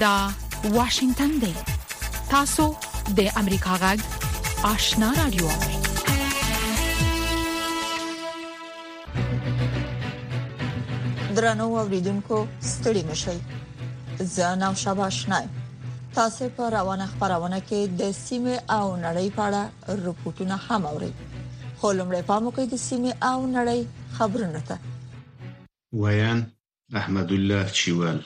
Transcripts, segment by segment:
دا واشنگتن دی تاسو د امریکا غږ آشنا رادیو درنو اوریدونکو ستړي مشئ زه نام شابه آشنای تاسو په روانه خبرونه کې د سیمه او نړۍ په اړه رپورټونه هم اورئ خو لمړی پام وکړئ د سیمه او نړۍ خبرونه ته ویان احمدالله چیول.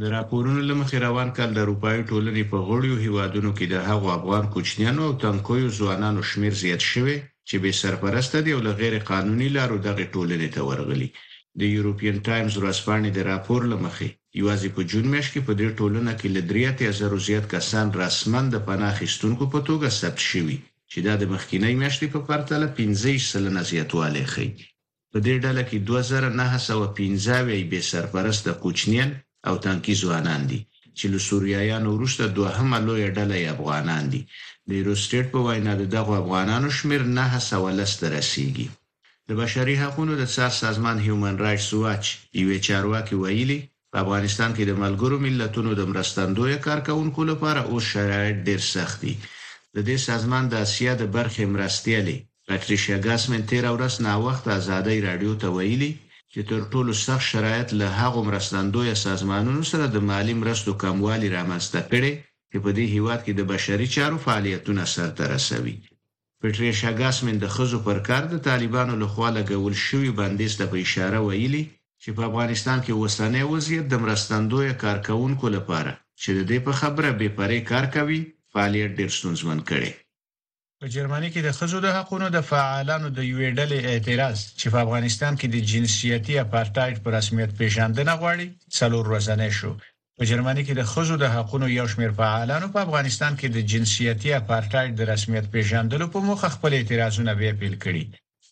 د راپورونو له مخې روان کال د اروپايي ټولنې په غړیو هېوادونو کې د هغو افغان کوچنیانو او تنکیو ځوانانو شمېر زیات شوی چې بې سرپرسته دي او له غیر قانوني لارو دغې ټولنې ته ورغلي. د یوروپین ټایمز ورځپاڼې د راپور له مخې یوازې په جون میاشت کې په دې ټولنه کې له درې اتیا زرو زیات کسان رسماً د پناه اخیستونکو په توګه ثبت شوي چې دا د مخکینۍ میاشتې په پرتله پنځه یشت سلنه زیاتوالی ښيي. په دې ډله کې دوه زره نهه سوه پنځه اویا بې سرپرسته کوچنيان او تانکي ځوانان دي چې له سوريايانو وروسته دوهمه لويه ډله يې افغانان دي. د ايروسټېټ په وينا د دغو افغانانو شمېر نهه سوه لس ته رسېږي. د بشري حقونو د څار سازمان هيومن رايټس واچ يوې چارواکې ويلي، په افغانستان کې د ملګرو ملتونو د مرستندویه کارکوونکو لپاره اوس شرایط ډېر سخت دي. د دې سازمان د اسیا د برخې مرستیالې پټریشیا ګاسمن تېره ورځ ناوخته ازادۍ راډیو ته ویلي، چې تر ټولو سخت شرایط له هغو مرستندویه سازمانونو سره د مالي مرستو کموالي رامنځته کړی، چې په دې هېواد کې د بشري چارو فعالیتونه سرته رسوي. پټرېشا ګاسمن د ښځو پر کار د طالبانو له خوا لګول شوي بندیز ته په اشاره ویلي چې په افغانستان کې اوسنی وضعیت د مرستندویه کارکوونکو لپاره چې د دې په خبره بې پرې کار کوي، فعالیت ډېر ستونزمن کړی. په جرمني کې د ښځو د حقونو د فعالانو د یوې ډلې اعتراض چې په افغانستان کې د جنسیتي اپارتاید په رسمیت پېژندنه غواړي، څلور ورځنی شو په جرمني کې د ښځو د حقونو یو شمېر فعالانو په افغانستان کې د جنسیتي اپارټاید د رسمیت پیژندلو په موخه خپل اعتراضونه بیا پیل کړي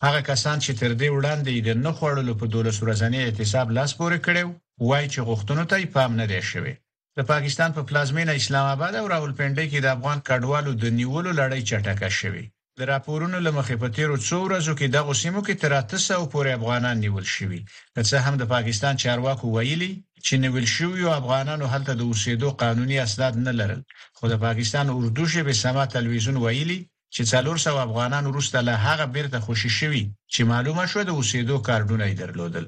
هغه کسان چې تر دې وړاندې د نه خوړلو په 12 ورځنی اعتصاب لاس پورې کړو وایي چې غوښتنو ته پام نه دی شوی د پاکستان په پلازمینه اسلام آباد او راولپنډۍ کې د افغان کډوالو د نیولو لړۍ چټکه شوې د راپورونو له مخې په تېرو څو ورځو کې دغو سیمو کې تر اته سوه پورې افغانان نیول شوي، که څه هم د پاکستان چارواکو ویلي، چې نیول شویو افغانانو هلته د اوسېدو قانوني اسناد نه لرل، خو د پاکستان اردو ژبې سما تلوېزیون ویلي، چې څلور سوه افغانان وروسته له هغه بېرته خوشې شوي، چې معلومه شوه د اوسېدو کارډونه یې درلودل.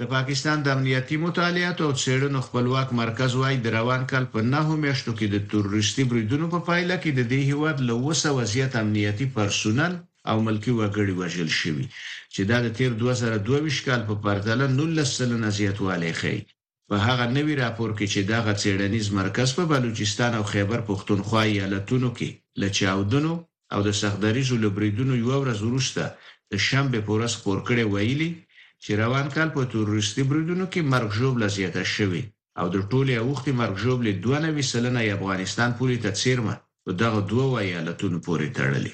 د پاکستان د امنیتي مطالعاتو او څېړنو خپلواک مرکز وايي، د روان کال په نهو میاشتو کې د تروریستي بریدونو په پایله کې د دې هېواد له اووه سوه زیات امنیتي پرسونل او ملکي وګړي وژل شوي، چې دا د تېر دوه زره دوه ویشت کال په پرتله نولس سلنه زیاتوالی ښيي. په هغه نوي راپور کې چې دغه څېړنیز مرکز په بلوچستان او خیبر پښتونخوا ایالتونو کې له چاودنو، او د سخت دریځو له بریدونو یوه ورځ وروسته د شنبې په ورځ خپور کړې ویلي چې روان کال په تروریستي بریدونو کې مرګ ژوبله زیاته شوې او د ټولې اوښتې مرګ ژوبلې دوه نوي سلنه یې افغانستان پولې ته څیرمه په دغه دوو ایالتونو پورې تړلې.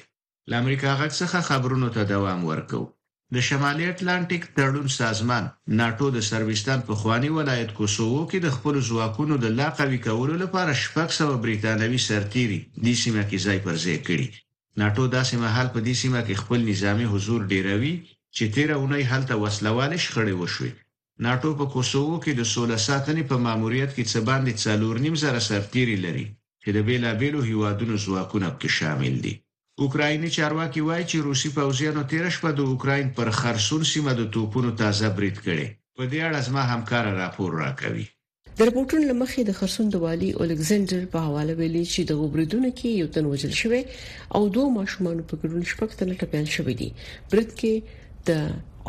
له امریکا غږ څخه خبرونو ته دوام ورکوو. د شمالي اتلانټیک تړون سازمان، ناټو د سربستان پخواني ولایت کوسوو کې د خپلو ځواکونو د لا قوي کولو لپاره شپږ سوه بریتانوي سرتیري دې سیمه کې ځای پر ځای کړي. ناټو داسې مهال په دې سیمه کې خپل نظامي حضور ډیروي چې تیره اونۍ هلته وسله والې شخړې وشوې ناټو په کوسوو کې د سوله ساتنې په ماموریت کې څه باندې څلور نیم زره سرتیري لري چې د بېلابېلو هیوادونو ځواکونه پکې شامل دي. اوکرایني چارواکي وايي چې روسي پوځیانو تېره شپه د اوکراین پر خرسون سیمه د توپونو تازه برید کړی. په دې اړه زما همکاره راپور راکوي. د رپورټونو لمخې د خرسون د والي اولګزندر په حواله ویلي چې د غوبریدونو کې یو تن وژل شوی او دوه ماشومان په ګډون شپږ تنه ټپيان شوی دي برید کې د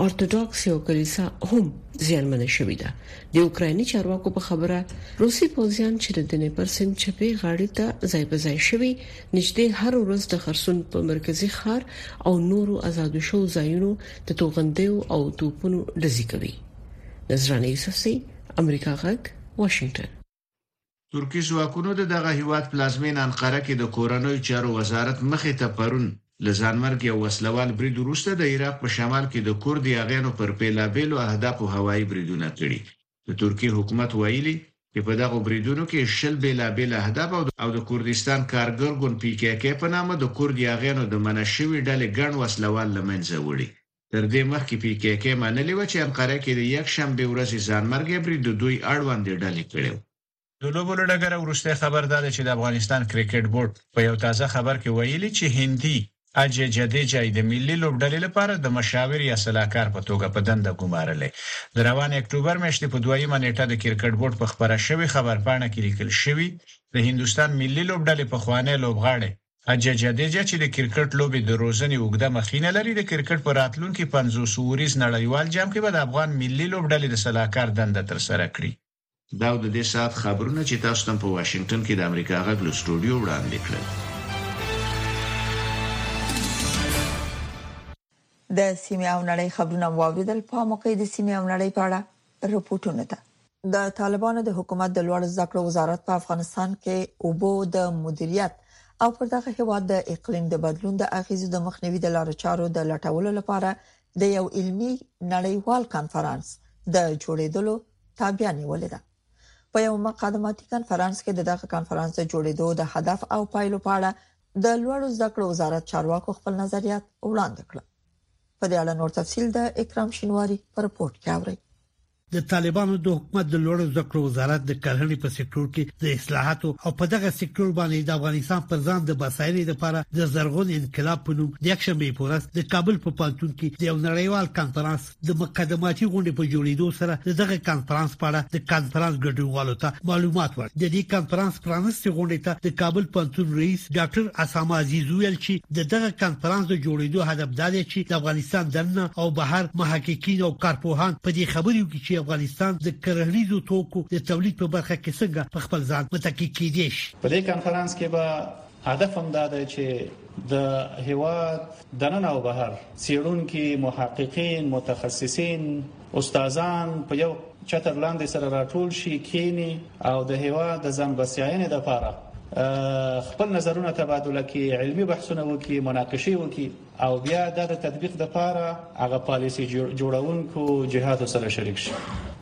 ارتودوکس یو کلیسا هم زیانمن شوې ده د اوکرایني چارواکو په خبره روسي پوځیان چې د دنې پر سند چپی غاړې ته ځای په ځای شوي نږدې هر ورځ د خرسون په مرکزی ښار او نورو آزادو شو ځایونو د توغندیو او توپونو ډزې کوي نظرانه یوسفزي امریکا غږ واشنگټن ترکي ځواکونو د دغه هیواد پلازمینه انقره کې د کورنیو چارو وزارت مخې ته پرون له ځانمرګي او وسلوال برید وروسته د عراق په شمال کې د کورد یاغیانو پر بېلابېلو اهدافو هوایي بریدونه کړي. د ترکیې حکومت ویلي، چې په دغو بریدونو کې شل بېلابېل اهداف او د کوردستان کارګر ګوند، پي کې کې، په نامه د کورد یاغیانو د منع شوې ډلې ګڼ وسلوال له منځه وړي. تر دې مخکې پي کې کې منلې وه چې انقره کې د یکشنبې ورځې ځانمرګی برید د دوی اړوندې ډلې کړی و. د لوبو له ډګره وروستی خبر دا دی چې د افغانستان کرکټ بورډ په یو تازه خبر کې ویلي چې هندي اجې جدېجا یې د ملي لوبډلې لپاره د مشاور یا سلاکار په توګه په دنده ګومارلی. د روانې اکټوبر میاشتې په دویمه نېټه د کرکټ بورډ په خپره شوې خبرپاڼه کې لیکل شوي، د هندوستان ملي لوبډلې پخوانی لوبغاړی، اجه جدیجه چې د کرکټ لوبې د روزنې اوږده مخینه لري، د کرکټ په راتلونکي پنځوس اووریز نړیوال جام کې به د افغان ملي لوبډلې د سلاکار دنده ترسره کړي. دا و د دې ساعت خبرونه چې تاسو ته مو په واشنګټن کې د امریکا غږ له سټوډیو وړاندې کړل. د سیمې او نړۍ خبرونه مو واوریدل په موقع د سیمې او نړۍ په اړه رپورټونه ته د طالبانو د حکومت د لوړ زده کړو وزارت په افغانستان کې اوبو د مدیریت او پر دغه هیواد د اقلیم د بدلون د اغیزو د مخنیوي د لارو چارو د لټولو لپاره د یو علمي نړیوال کانفرنس د جوړیدلو تابع نیولې ده په یو مقالماتي کانفرنس کې د دغه کانفرنس د جوړېدو د هدف او پایلو په اړه د لوړو زده کړو وزارت چارواکو خپل نظریات وړاندې کړل په دې اړه نور تفصيل د اکرام شینواری پر رپورت کې اوري د طالبانو د حکومت د لوړو زده کړو وزارت د کرهڼې په سکتور کې د اصلاحاتو او په دغه سکتور باندې د افغانستان پر ځان د بساینې لپاره د زرغون انقلاب په نوم د یکشنبه په ورځ د کابل په پانتون کې د یو نړیوال کانفرنس د مقدماتي غونډې په جوړیدو سره د دغه کانفرنس په اړه د کانفرنس ګډونوالو ته معلومات ورکړ د دې کانفرنس پرانستې غونډې ته د کابل پوهنتون رئیس ډاکټر اسامه عزیز ویل چې د دغه کانفرنس د جوړیدو هدف دا دی چې د افغانستان دننه او بهر محققین او کارپوهان په دې خبرې وکړي چې افغانستان د کرهنیزو توکو د تولید په برخه کې څنګه په خپل ځان متکی کېدی شي په دې کانفرنس کې به هدف هم دا دی چې د هیواد دننه او بهر سیړونکو محققین متخصصین استادان په یو چتر لاندې سره راټول شي کینی او د هوا د ځان بسیاینې لپاره خپل نظرونه تبادله کړي علمي بحثونه وکړي مناقشه وکړي او بیا دا د تطبیق لپاره هغه پالیسي جوړونکو جهاتو سره شریک شي.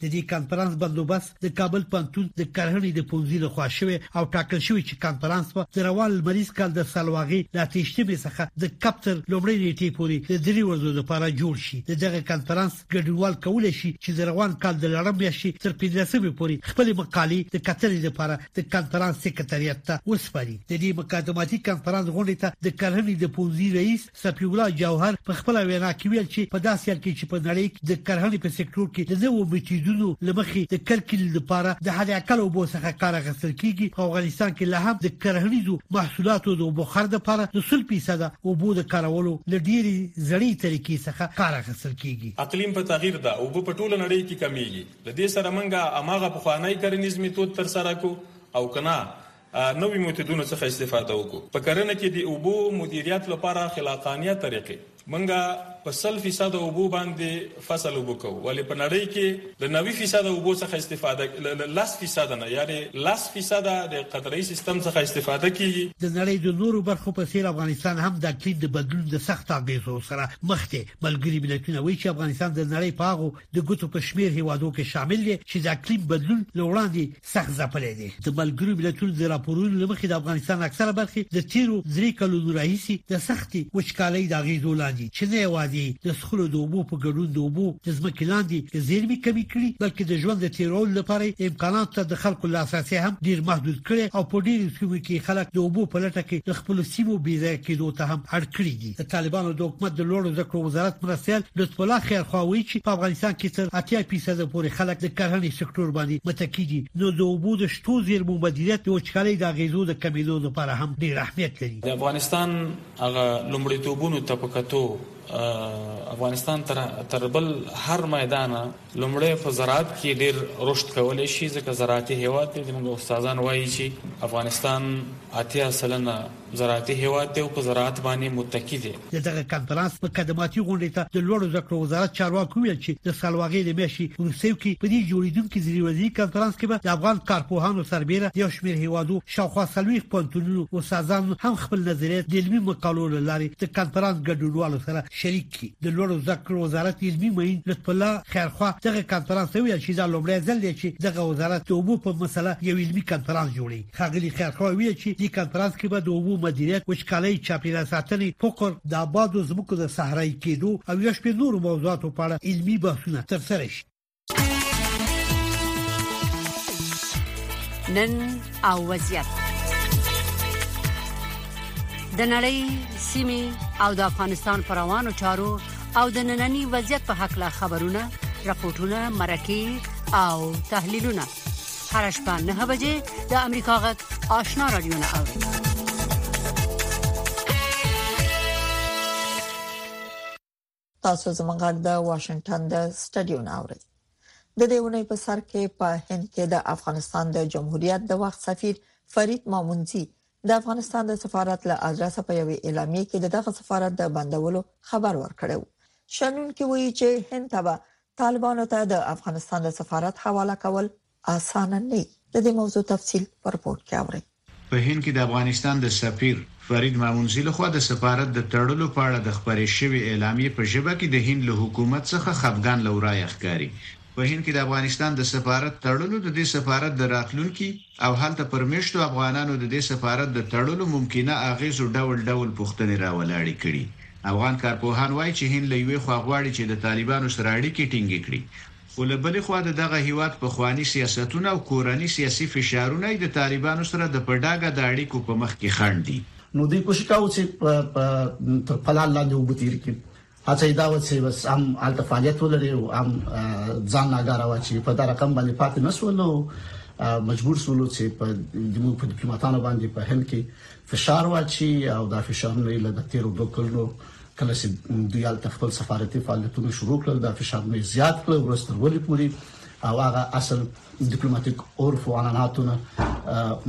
د دې کنفرانس بندوبست د کابل پوهنتون د کرهڼې د پوهنځي له خوا شوی او ټاکل شوی چې کنفرانس به د روان لمریز کال د سلواغې له اته ویشت مې څخه د کب تر لومړۍ نېټې پورې د درې ورځو لپاره جوړ شي د دغه کنفرانس ګډونوال کولی شي چې د روان کال د لړم میاشتې تر پنځلسمې پورې خپلې مقالې د کتنې لپاره د کانفرنس سکرټریات ته وسپاري د دې مقدماتي کانفرنس غونډې ته د کرهنې د پونځي رئیس صفی الله جوهر په خپل وینا کې ویل چې په داسې حال کې چې په نړۍ کې د کرهنې په سکتور کې د نوو میتودونو لمخې د کرکیل لپاره د حد اقل وبو څخه کار اخیستل کیږي په افغانستان کې له هم د کرهنیزو محصولاتو د وبو خرد لپاره د 100% وبو د کارولو لډيري زړې طریقې څخه کار اخیستل کیږي اقلیم په تغیر ده او په ټوله نړۍ کې کمیږي له دې سره موږ هماغه پخوانی کرنیز میتود ترسره کړو او که نه نوي میتودونو څخه استفاده وکړو. په کرنه کې د اوبو مدیریت لپاره خلاقانیه طریقې موږ په سل فیصده اوبو باندې فصل اوبه کوو ولې په نړۍ کې له نوي فیصده اوبو څخه استفاده له لس فیصده نه یعنې لس فیصده د قطرهيي سیستم څخه استفاده کیږي. د نړۍ د نورو برخو په څېر افغانستان هم د اقلیم د بدلون د سختو اغېزو سره مخ دی. ملګري ملتونه وایي چې افغانستان د نړۍ په هغو د ګوتو په شمیر هیوادو کې شامل دي چې د اقلیم بدلون له وړاندې سخت ځپلې دي د ملګرو ملتونو د راپورونو لمخې د افغانستان اکثره برخې د تیرو درې کلونو راهیسې د سختي وچکالۍ د غیزو لاندې چې نه یوازې د سخلو د اوبو په ګډون د اوبو د ځمکې لاندې زیرمې کمی کړي بلکې د ژوند د تیرولو لپاره امکانات ته د خلکو لاسرسي هم ډیر محدود کړي او په ډیرو سیمو کې خلک د اوبو په لټه کې د خپل سیمو بیځای کېدو ته هم اړ کړي دي د طالبانو د حکومت د لوړو زده کړو وزارت مرستیال لطف الله خیرخواه وایي چې په افغانستان کې تر اتیا فیصده پورې خلک د کرهڼې سکتور باندې متکي دي نو د اوبو د شتو زیرمو مدیریت د وچکالۍ د اغیزو د کمیدو لپاره هم ډیر اهمیت لري د افغانستان هغه لومړیتوبونو ته په کتو افغانستان تر تر بل هر میدان لومړی په زراعت کی ډیر رشد کولی شی ځکه زراعتی هیواد دی زموږ استادان وایی چی افغانستان اتیا سلنه زراعتی هیواد دی او په زراعت باندی متکی دی. د دغه کنفرانس مقدماتي غونډې ته د لوړو زده کړو وزارت چارواکو وویل چې د سلواغې د میاشتې وروستیو کې په دې جوړیدونکي درې ورځني کنفرانس کې به د افغان کارپوهانو سربیره د یو شمیر هیوادو شاوخوا څلوېښت پوهنتونونو استادان هم خپل نظریات د علمي مقالو له لارې د کنفرانس ګډونوالو سره شریک کې د لوړو زده کړو وزارت علمي معین لطف الله خیرخوا دغه کانفرنس ته ویل چې دا لومړی ځل دی چې دغه وزارت د اوبو په مسله یو علمي کانفرنس جوړي خاغلی خیرخوا ویل چې د کانفرنس کې به د اوبو مدیریت وچکالۍ چاپیریال ساتنې فقر د آبادو ځمکو د صحرایي کېدو او یو شمېر نورو موضوعاتو په اړه علمي بحثونه ترسره شي نن او وضعیت د نړۍ سیمه او د افغانستان پر روانو چارو او د ننني وضعیت په حق لا خبرونه راپورټونه مرکه او تحلیلونه هر شپه 9 بجې د امریکا غږ آشنا رادیو نه اوري تاسو زموږ غږ د واشنگټن د سټډیو نه اورئ د دې ونې په سر کې په هند کې د افغانستان د جمهوریت د وخت سفیر فرید مامونجي د افغانستان د سفارت له ادرسه په یوې اعلامیه کې دغه سفارت د بندولو خبر ورکړو شنن کې وایي چې هند ته طالبانو ته د افغانستان د سفارت حواله کول اسانه نه يي. د دې موضوع تفصیل په رپورټ کې اورئ. په هند کې د افغانستان د سفیر فرید مامونزي له خوا د سفارت د تړلو په اړه د خپرې شوې اعلامیې په ژبه کې د هند له حکومت څخه خفګان له ورایه ښکاري. په هند کې د افغانستان د سفارت تړلو د دې سفارت د راتلونکي او هلته پر مېشتو افغانانو د دې سفارت د تړلو ممکنه اغېزو ډول ډول پوښتنې راولاړې کړي. افغان کارپوهان وايي چې هند له یوې خوا غواړي چې د طالبانو سره اړیکې ټینګې کړي خو له بلې خوا د دغه هېواد پخواني سیاستونه او کورني سیاسي فشارونه یې د طالبانو سره د په ډاګه د اړیکو په مخ کې خنډ دي. نو دوی کوشش کاوه چې په تر پلان لاندې اوبه تېرې کړي. هڅه یې دا وه چې بس هم هلته فعالیت ولري او هم ځان ناګاره واچوي. په دا رقم باندې پاتې نه شول او مجبور شول چې په زموږ په دیپلوماتانو باندې په هند کې فشار واچوي او دا فشارونه یې له تېرو دوه کلونو کله چې دوی هلته خپل سفارتي فعالیتونه شروع کړل دا فشارونه زیات کړل ورستر ولې پوری او هغه اصل ډیپلوماټیک عرف او عنعناتونه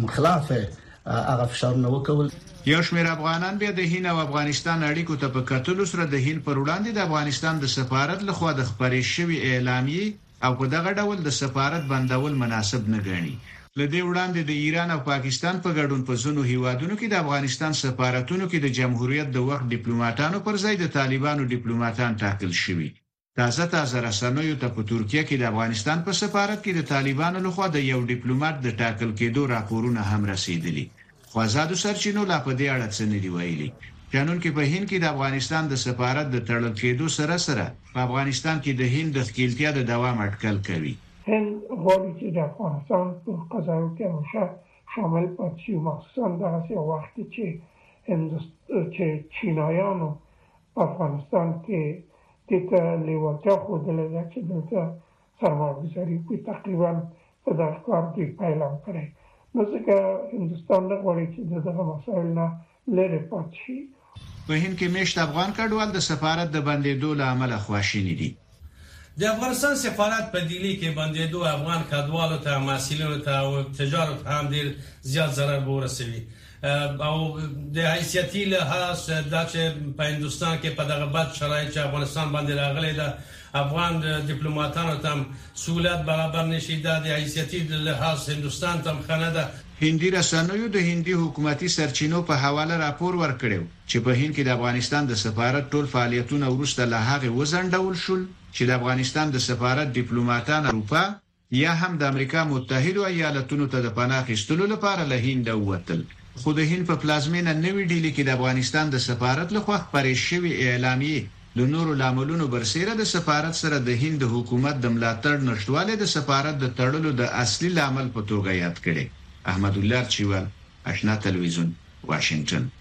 مخلاف هغه فشارونه وکول یو شمېر افغانان بیا د هین او افغانستان اړیکو ته په کتلو سره د هین پر وړاندې د افغانستان د سفارت لخوا د خبرې شوی اعلامیه او په دغه ډول د سفارت بندول مناسب نه ګڼي. له دې وړاندې د ایران او پاکستان په ګډون په ځینو هېوادونو کې د افغانستان سفارتونو کې د جمهوریت د وخت ډیپلوماټانو پر ځای د طالبانو ډیپلوماټان ټاکل شوي. تازه تازه رسنیو ته په ترکیه کې د افغانستان په سفارت کې د طالبانو لخوا د یو ډیپلوماټ د ټاکل کېدو راپورونه هم رسېدلي. خو ازادو سرچینو لا په دې اړه څه نه دي ویلي. شنونکي په هند کې د افغانستان د سفارت د تړل کېدو سره سره په افغانستان کې د هند د ښکېلتیا د دوام اټکل کوي. هند غواړي چې د افغانستان په قضایو کې همیشه شامل پاتې شي، مخصوصاً دغسې یو وخت کې چې هندوستان چې چینایانو په افغانستان کې دې ته لېوالتیا ښودلې ده چې دلته سرمایهګذاري کوي تقریبا په دغه کار دوی پیل هم کړی نو ځکه هندوستان نه غواړي چې د دغه مسایل نه لرې پاتې شي. په هند کې مېشت افغان کډوال د سفارت د بندېدو له امله خواشیني دي. د افغانستان سفارت په ډیلي کې بندېدو افغان کډوالو ته، محصلینو ته او تجارو ته هم ډېر زیات ضرر به ورسوي. او د حیثیتي لحاظ دا چې په هندستان کې په دغه بد شرایط چې افغانستان باندې راغلی دا افغان ډیپلوماټانو ته سہولت برابر نشي دا د حیثیتي لحاظ هندستان تم خنه ده هندي رسنیو د هندي حکومتي سرچینو په حواله راپور ورکړی و چې په هند کې د افغانستان د سفارت ټول فعالیتونه وروسته له هغې وځنډول شول چې د افغانستان د سفارت ډیپلوماټان اروپا یا هم د امریکا متحدو ایالتونو ته د پناه اخیستلو لپاره له هنده ووتل، خو د هند په پلازمېنه نوي ډیلي کې د افغانستان د سفارت له خوا خپرې شوې اعلامیې د نورو لاملونو برسېره د سفارت سره د هند د حکومت د ملاتړ نشتوالی د سفارت د تړلو د اصلي لامل په توګه یاد کړی. احمدالله چیوال، اشنا تلویزیون، واشنګټن.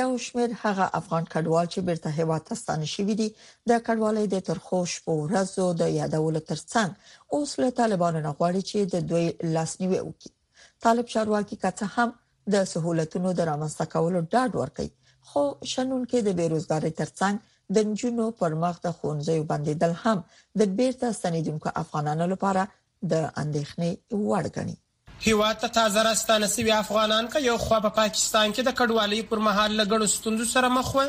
یو شمېر هغه افغان کډوال چې بیرته هیواد ته ستانه شوي دي د کډوالۍ د ترخو شپو ورځو د یادولو ترڅنګ اوس له طالبانو نه غواړي چې د دوی لاسنیوي وکړي طالب چارواکي که څه هم د سہولتونو د رامنځته کولو ډاډ ورکړي خو شنن کې د بیروزګاری ترڅنګ د جنونو پر مخ د خونځیو بندیدل هم د بیرته ستنیدونکو افغانانو لپاره د اندېښنې وړ ګڼي هېواد ته تازه راستانه شوي افغانان که یو خوا په پاکستان کې د کډوالۍ پر مهال له ګڼو ستونزو سره مخ وه،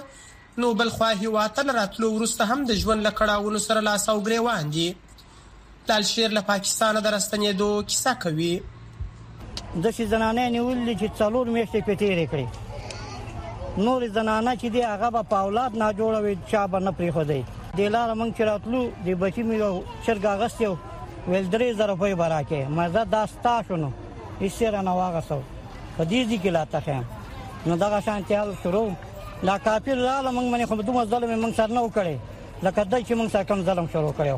نو بل خوا هېواد ته له راتلو وروسته هم د ژوند له کړاوونو سره لاس او ګرېوان دي. لال شېر له پاکستانه د راستنېدو کیسه کوي. داسې زنانه یې نیولي دي چې څلور میاشتې پرې تېرې کړې، نورې زنانه چې دي هغه به په اولاد ناجوړه وي، چا به نه پرېښودی. دې لاره موږ چې راتلو، دې بچي مو یو چرګ اخیستی و، ویل درې زره روپۍ به راکې مزه دا ستا شو نو هیڅ یې رانه واغسو په دې ځي کې لا تخیم نو دغه شانتي حال شروع لا کافر رااله موږ باندې خو دومره ظلم موږ سر نه وکړي لکه دای چې موږ سره کم ظلم شروع کړو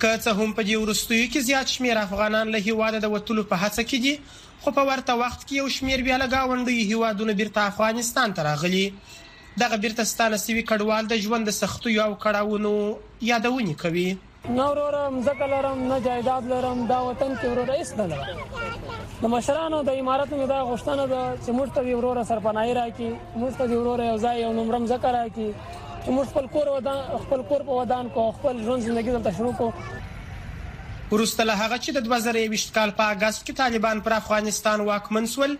که څه هم په دې وروستیو کې زیات شمیر افغانان له هیواده د وتلو په هڅه کې دي خو په ورته وخت کې یو شمیر بیا له ګاونډیو هیوادونو بیرته افغانستان ته راغلي دغه بیرته ستانه شوي کډوال د ژوند د سختیو او کړاوونو یادونې کوي. نه وروره مځکه لرم نه جایداد لرم دا وطن کې وروره هیڅ نه لرم د مشرانو د امارت مې دا غوښتنه ده چې موږ ته دی وروره سرپناهي راکړي موږ ته دی وروره یو ځای یو نمبر مځکه راکړي چې موږ خپل کور ودان خپل کور په ودان کو خپل ژوند ژوندۍ دلته شروع کو ورسته له هغه چې د 2020 کال په اگست کې طالبان پر افغانستان واکمن سول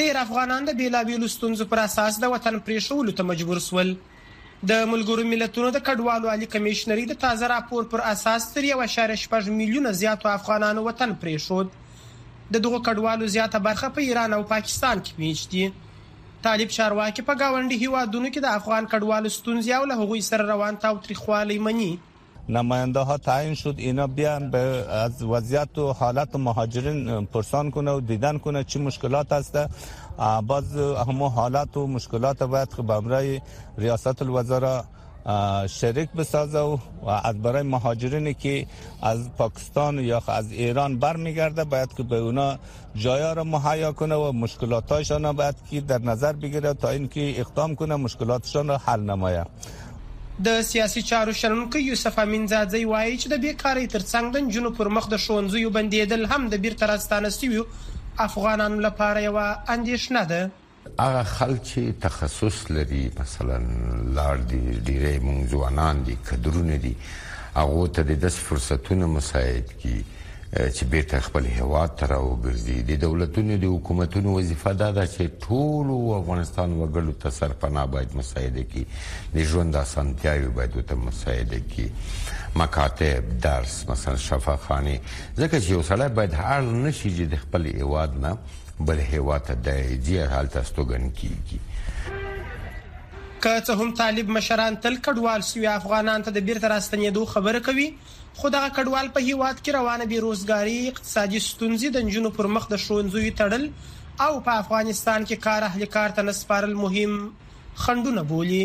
ډیر افغانان د بیلابیلو ستونزو پر اساس د وطن پریښولو ته مجبور سول د ملګرو ملتونو د کډوالو عالي کمېشنرۍ د تازه راپور پر اساس تر یو اعشاریه شپږ میلیونه زیاتو افغانانو وطن پرېښود. د دغو کډوالو زیاته برخه په ایران او پاکستان کې مېشت دي. طالب چارواکي په ګاونډي هېوادونو کې د افغان کډوالو ستونزې او له هغوی سره روان تاوتریخوالی مني. نمایندهها تعیین شد اینا بیان به از وضعیت و حالت مهاجرین پرسان کنه و دیدن کنه چی مشکلات است باز همو حالت و مشکلات باید که بمرای ریاست الوزرا شریک بسازه و از برای مهاجرینی که از پاکستان یا از ایران برمیگرده باید که به اونا جایا را مهیا کنه و مشکلاتایشان را باید کی در نظر بگیره تا این کی اقدام کنه مشکلاتشان را حل نمایه. د سیاسي چارو شنونکی یوسف امین ځاځی وايي چې د بې کارۍ تر څنګ د نجونو پر مخ د ښوونځیو بندېدل هم د بیرته راستانه شویو افغانانو لپاره یوه اندېښنه ده. هغه خلک چی تخصص لری مثلا لاړ دی ډیری مونږ ځوانان دی کدرونه دی هغو ته د داسی فرصتونه مساعد کی چی بیرته خپل هیواد ته راوګرځی د دولتونو د حکومتونو وظیفه دا ده چی ټولو افغانستان وګړو ته سرپناه باید مساعده کی د ژوند اسانتیاوی باید ورته مساعده کی مکاتب درس مثلا شفاخانه ځکه چی یو سړی باید اړ نشی چی د خپل هیواد نه بل هیواد ته دی ځي او هلته استوګن کیږي. که څه هم طالب مشران تل کډوال شوي افغانان ته د بیرته راستنیدو خبره کوي خو دغه کډوال په هیواد کې روانه بې روزګاري، اقتصادي ستونزې، د نجونو پر مخ د ښوونځیو تړل او په افغانستان کې کار اهل کار ته نه سپارل مهم خنډونه بولي.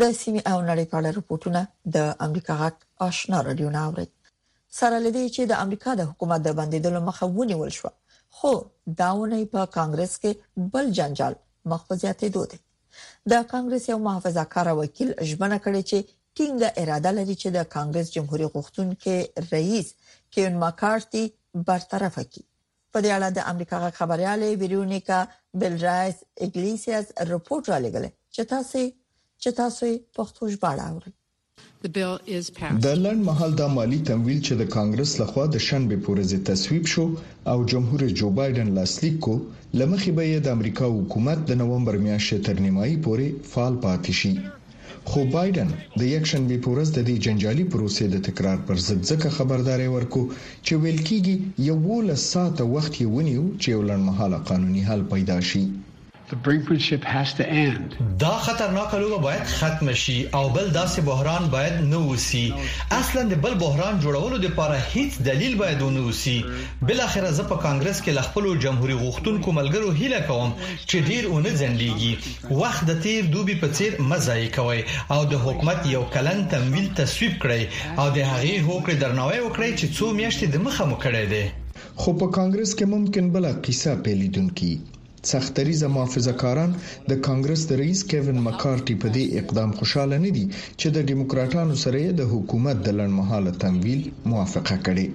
د سیمې او نړۍ په اړه رپوټونه د امریکا غږ آشنا رادیو نه اوري سره لدی چې د امریکا د حکومت د بندیدلو مخه ونیول شو خو دا ونې په کانګرس کې بل جنجال مخ په زیاتې دوه دی د کانګرس یو محافظه کار وکیل ژمنه کړې چې ټینګه اراده لري چې د کانګرس جمهوریت غوښتونکو رئیس کیون ماکارتی برطرف کړي په دې اړه د امریکا غږ خبريالې ویرونیکا بلرایس اګلیسیاس رپورټ را لېږلی چې تاسو چې تاسو پښتو ژباړه اورئ. د لنډ مهال دا مالي تمویل چې د کانګرس لخوا د شنبې په ورځې تصویب شو او جمهور رئیس جو بایډن لاسلیک کو، له مخې به یې د امریکا حکومت د نومبر میاشتې تر نیمایي پورې فعال پاتې شي. خو بایډن د یکشنبې په ورځ د دې جنجالي پروسې د تکرار پر ضد ځکه خبرداری ورکړو چې ویل کیږي یوولس ساعته وخت یې ونیو چې یو لنډمهاله قانوني حل پیدا شي. دا خطرناکه لوبه باید ختمه شي او بل داسې بحران باید نه اوسي. اصلا د بل بحران جوړولو لپاره هیڅ دلیل باید ونه اوسي. بالاخره زه په کانګرس کې له خپلو جمهوري غوښتونکو ملګرو هیله کوم چې ډیر ونه ځنډیږي. وخت د تیر دوبي په څیر مه ضایع کوئ او د حکومت یو کلن تمویل تصویب کړئ او د هغې هوکړې درناوی وکړئ چې څو میاشتې دمخه مو کړی دی. خو په کانګرس کې ممکن بله قیصه پیلیدونکي سخت دریځه محافظه کاران د کانګرس د رئیس کیوین مکارټي په دې اقدام خوشاله نه دي چې د ډیموکراټانو سره یې د حکومت د لنډمهاله تمویل موافقه کړې.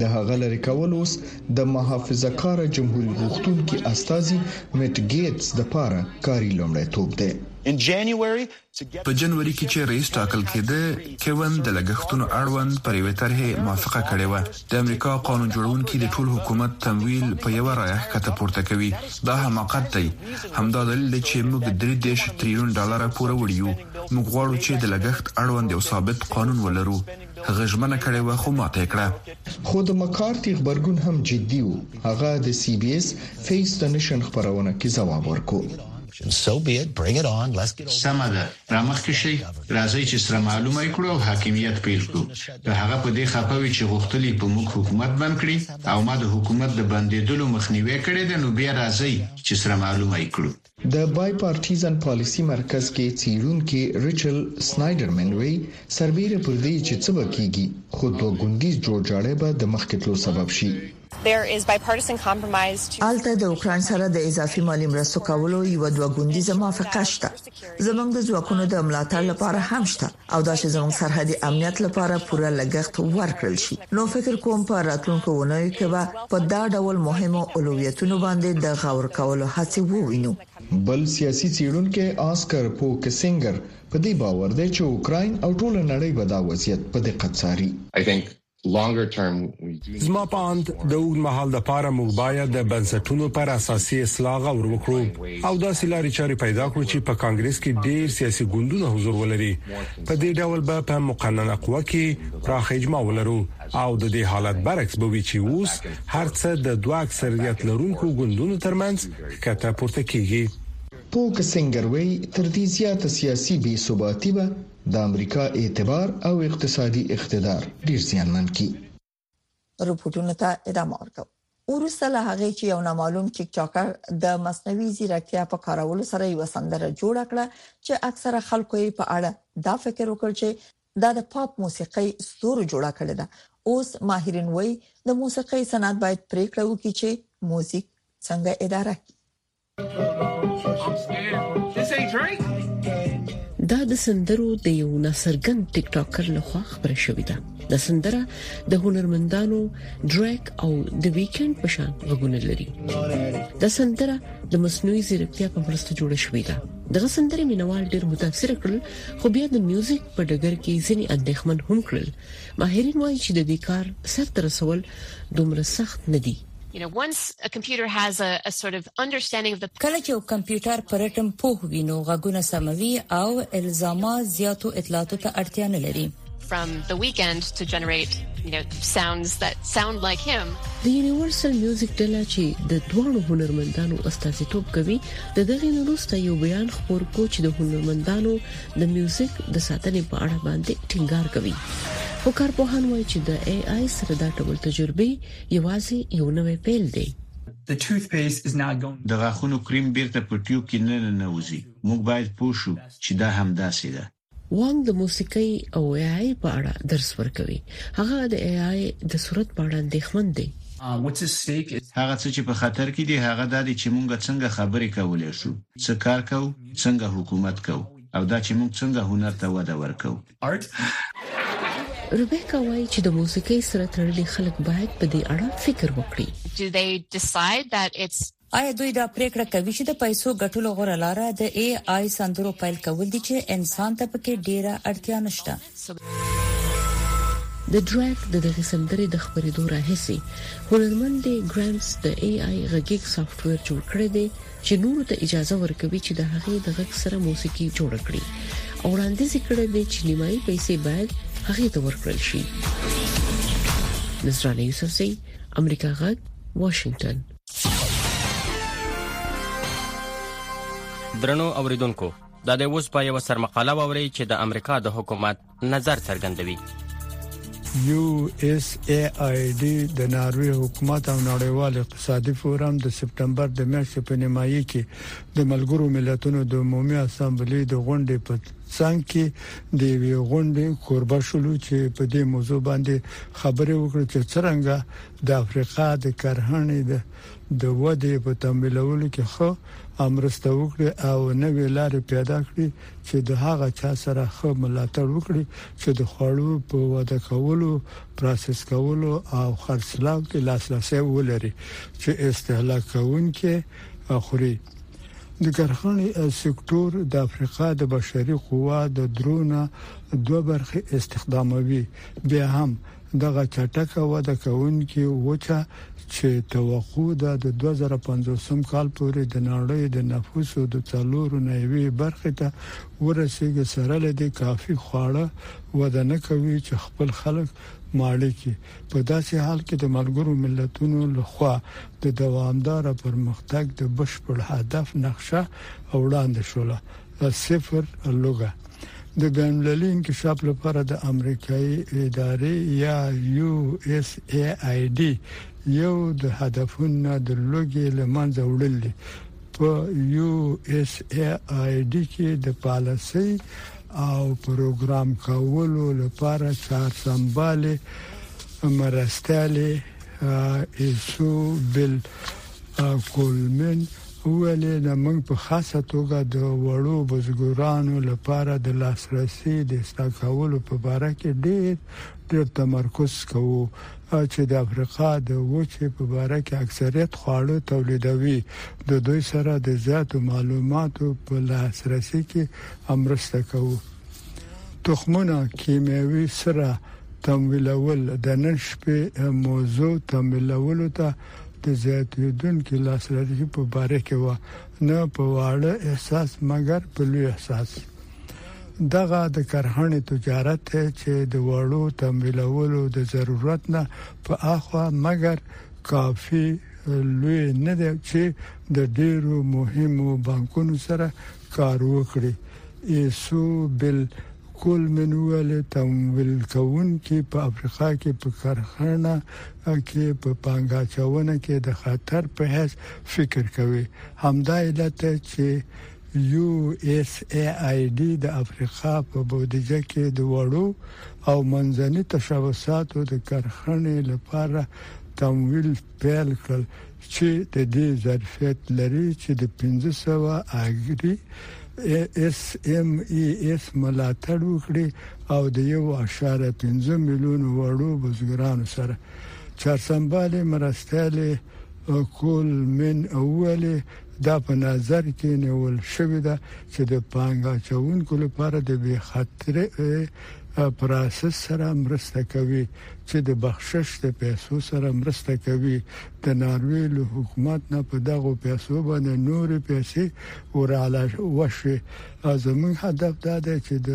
د هغه لرې کول اوس د محافظه کاره جمهوري غوښتونکي استازي میټ ګیټس لپاره کاري لومړیتوب دی. په جنوري کې چې رئیس ټاکل کېده، کیون د لګښتونو اړوند پر یوې طرحې موافقه کړې وه. د امریکا قانون جوړونکي د ټول حکومت تمویل په یوه رایه ښکته پورته کوي. دا حماقت دی. همدا دلیل دی چې موږ درې دېرش تریلیون ډالره پوروړي یو. موږ غواړو چې د لګښت اړوند یو ثابت قانون ولرو. هغه ژمنه کړې وه خو ماته یې کړه. خو د مکارتي غبرګون هم جدي و، هغه د سي بي اېس فېس د نشن خپرونه کې ځواب ورکړ. سمه ده، رامخکې شئ، راځئ چې سره معلومه یې کړو او حاکمیت پیل کړو. که هغه په دې خپه وي چې غوښتل یې په موږ حکومت بند کړي او ما د حکومت د بندېدلو مخنیوی کړی دی، نو بیا راځئ چې سره معلومه یې کړو. د بای پارټیزن پالیسي مرکز کې څیړونکي ریچل سنایډرمن وی سربیره پر دې چې څه به کیږي خو دوه ګوندیز جوړجاړی به د مخکې تلو سبب شي. هلته د اوکراین سره د اضافي مالي مرستو کولو یو دوه ګوندیزه موافقه شته. زموږ د ځواکونو د ملاتړ لپاره هم شته. او دا چې زموږ سرحدي امنیت لپاره پوره لګښت ورکړل شي نو فکر کوم په راتلونکو ونوي کې به په دا ډول مهمو اولویتونو باندې د غور کولو هڅه ووینو بل سیاسي څیړونکی آسکر پو کسنګر په دې باور دی چې اوکراین او ټوله نړۍ به دا وضعیت په دقت څاري. زما په اند د اوږد مهال لپاره موږ باید د بنسټونو پر اساسي اصلاح غور وکړو او داسې لارې چارې پیدا کړو چې په کانګرس کې ډیر سیاسي ګوندونه حضور ولري، په دې ډول به په مقننه قوه کې پراخه اجماع ولرو او د دې حالت برعکس به وي چې اوس هر څه د دوه اکثریت لرونکو ګوندونو ترمنځ ښکته پورته کیږي. پوک سینګر وایي، تر دې زیاته سیاسي بې ثباتي به د امریکا اعتبار او اقتصادي اقتدار ډیر زیانمن کی. رپوټونو ته ادامه ورکوو. وروسته له هغې چې یو نامعلوم ټیک ټاکر د مصنوعي ځیرکتیا په کارولو سره یوه سندره جوړه کړه چې اکثره خلکو یې په اړه دا فکر وکړ چې دا د پاپ موسیقۍ ستورو جوړه کړې ده اوس ماهرین وایي د موسیقۍ صنعت باید پریکړه وکړي چې موزیک څنګه اداره کړي دا د سندرو د یو ناصرګن ټیک ټاکر لخوا خبره شوې ده د سندره د هنرمندانو ډریک او د ویکند په شان غوونه لري د سندره د مصنوعي ځیرکتیا په مرسته جوړ شوې ده دغه سندره مینوال ډیر متاثر کړل خو بیا د میوزیک په ډګر کې ځینې اندېښمن هم کړل ماهرین وایي چې د دې کار سر تر سوال دومره سخت نه دی کله چې یو کمپیوټر په ریتم پوه وي نو غږونه سموي او الزاما زیاتو اطلاعاتو ته اړتیا نه لري. د یونیورسل میوزیک ډله چې د دواړو هنرمندانو استازیتوب کوي د دغې نه وروسته یو بیان خپور کو چې د هنرمندانو د میوزیک د ساتنې په اړه باندې ټینګار کوي خو کارپوهان وایي چې د ای آی سره دا ډول تجربې یوازې یو نوی پیل دی. د غاښونو کریم بیرته په ټیوب کې نه ننوځي. موږ باید پوه شو چې دا همداسې ده. وانګ د موسیقۍ او AI په اړه درس ورکوي. هغه د AI د سرعت په اړه اندېښمن دی. هغه څه چې په خطر کې دي هغه دا دي چې موږ څنګه خبرې کولی شو، څه کار کوو، څنګه حکومت کوو او دا چې موږ څنګه هنر ته وده ورکوو. ربیکا وایي چې د موسیقۍ سره تړلي خلک باید په دې اړه فکر وکړي. ایا دوی دا پریکړه کوي چې د پیسو ګټلو غوره لار د ای آی سندرو پیل کول دي چې انسان ته پکې ډیره اړتیا نشته؟ د ډریک د دغه سندرې د خبرېدو راهیسې هنرمند ګرامز د ای آی غږیک سافټویر جوړ کړی دی چې نورو ته اجازه ورکوي چې د هغې د غږ سره موسیقي جوړه کړي او وړاندیز کړی دی چې نیمایي پیسې باید هغې ته ورکړل شي نصرانه یوسفزۍ امریکا غږ واشنگټن درنو اوریدونکو دا د اوس په یو سرمقاله ووري چې د امریکا د حکومت نظر څرګندوي. یو اس ای آی ډي د ناروې حکومت او نړیوال اقتصادي فورم د سپټمبر د میاشتې په نیمایي کې د ملګرو ملتونو د عمومي اسمبلې د غونډې په څنګ کې د یوې غونډې کوربه شولو چې په دې موضوع باندې خبرې وکړې چې څرنګه د افریقا د کرهڼې د د ودې په تمویلولو کې ښه مرسته وکړي او نوې لارې پیدا کړي چې د هغه چا سره ښه ملاتړ وکړي چې د خوړو په وده کولو، پراسس کولو او خرڅلاو کې لاسرسی ولري چې استهلاک کوونکي یې خوري. د کرهڼې سکتور د افریقا د بشري قوا د درو نه دوه برخې استخداموي، بیا هم دغه چټک وده کوونکې وچه چې توقع ده د دوه زره پنځوسم کال پورې د نړۍ د نفوسو د څلور نه یوې برخې ته ورسېږي، سره له دې کافي خواړه وده نه کوي چې خپل خلک ماړه کړي. په داسې حال کې د ملګرو ملتونو له خوا د دوامداره پرمختګ د بشپړ هدف نقشه وړاندې شوله، صفر لوږه. د بینالمللي انکشاف لپاره د امریکایي ادارې یا یو اس ای ای ډي یو د هدفونو د لوږې له منځه وړل دي. په یو اس ای ای ډي کې د پالیسۍ او پروګرام کولو لپاره چارسمبالې مرستیالې ایسو بیل کولمن وویل یې د موږ په خاصه توګه د وړو بزګرانو لپاره د لاسرسي د اصلاح کولو په باره کې ډېر ډېر تمرکز کوو چې د افریقا د وچې په باره کې اکثریت خواړه تولیدوي د دوی سره د زیاتو معلوماتو په لاسرسي کې مرسته کوو تخمونه کیمیاوي سره تمویلول د نن شپې موضوع تمویلولو ته د زیاتېدونکي لاسرسي په باره کې وه، نه په واړه احساس مګر په لوی احساس. دغه د کرهڼې تجارت دی چې د وړو تمویلولو د ضرورت نه په اخوا مګر کافي لوی نه دی چې د ډېرو مهمو بانکونو سره کار وکړي ای سو بل کول من ویل تمویل کون کې په افریقا کې په کرخنه کې په پانګاچونه کې د خطر په هیڅ فکر کوي همدا علت چې یو اس ای آی ډي د افریقا په بودیجه کې د وړو او منځني تشبثاتو د کرخنې لپاره تمویل پیل کړل چې د دې ظرفیت لري چې د 1500 اګری اس ام ای اس ملاتړ وکړي او د 1.5 میلیون وړو بزګرانو سره چارسمبالې مرستیالې کول من اولې دا په نظر کې نیول شوې ده چې د پانګه چوونکو لپاره د بې خطرې پراسس سره مرسته کوي چې د بخشش د پیسو سره مرسته کوي د ناروې له حکومت نه په دغو پیسو باندې نورې پیسې وراله وشي زموږ هدف دا دی چې د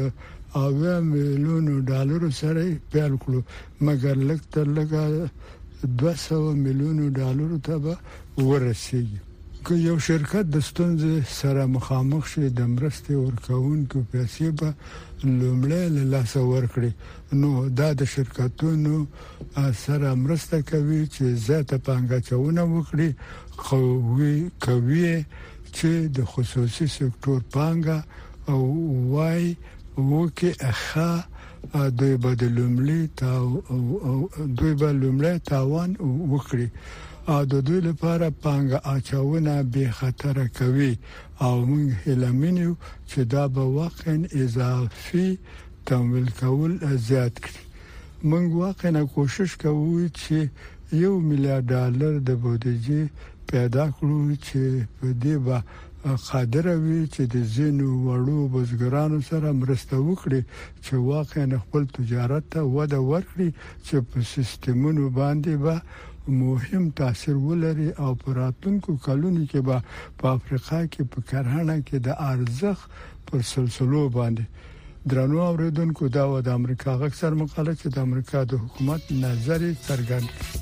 اویا میلیونو ډالرو سره پیل کړو مګر لږ تر لږه 200 میلیونو ډالرو ته به ورسیږي که یو شرکت د ستونزې سره مخامخ شي، د مرستې ورکوونکي پیسې به لومړی له لاسه ورکړي، نو دا د شرکتونو سره مرسته کوي چې زیاته پانګه اچونه وکړي، قوي کوي یې چې د خصوصي سکټور پانګه او وای و کې ښه دوی به لومړی تاوان وکړي. او د دوی لپاره پانګه اچونه بې خطره کوي او موږ هیله من یو چې دا به واقعا اضافي تمویل کول زیات کړي. موږ واقعا کوشش کوو چې یو میلیارد ډالر د بودیجې پیدا کړو چې په دې به قادر وي چې د ځینو وړو بزګرانو سره مرسته وکړي چې واقعا خپل تجارت ته وده ورکړي چې په سیستمونو باندې به مهم تاثیر ولري او په راتلونکو کلونو کې به په افریقا کې په کرهڼه کې د ارزښت پر سلسلو باندې درنو اوریدونکو دا و د امریکا غږ سر مقاله چې د امریکا د حکومت نظر څرګند کړي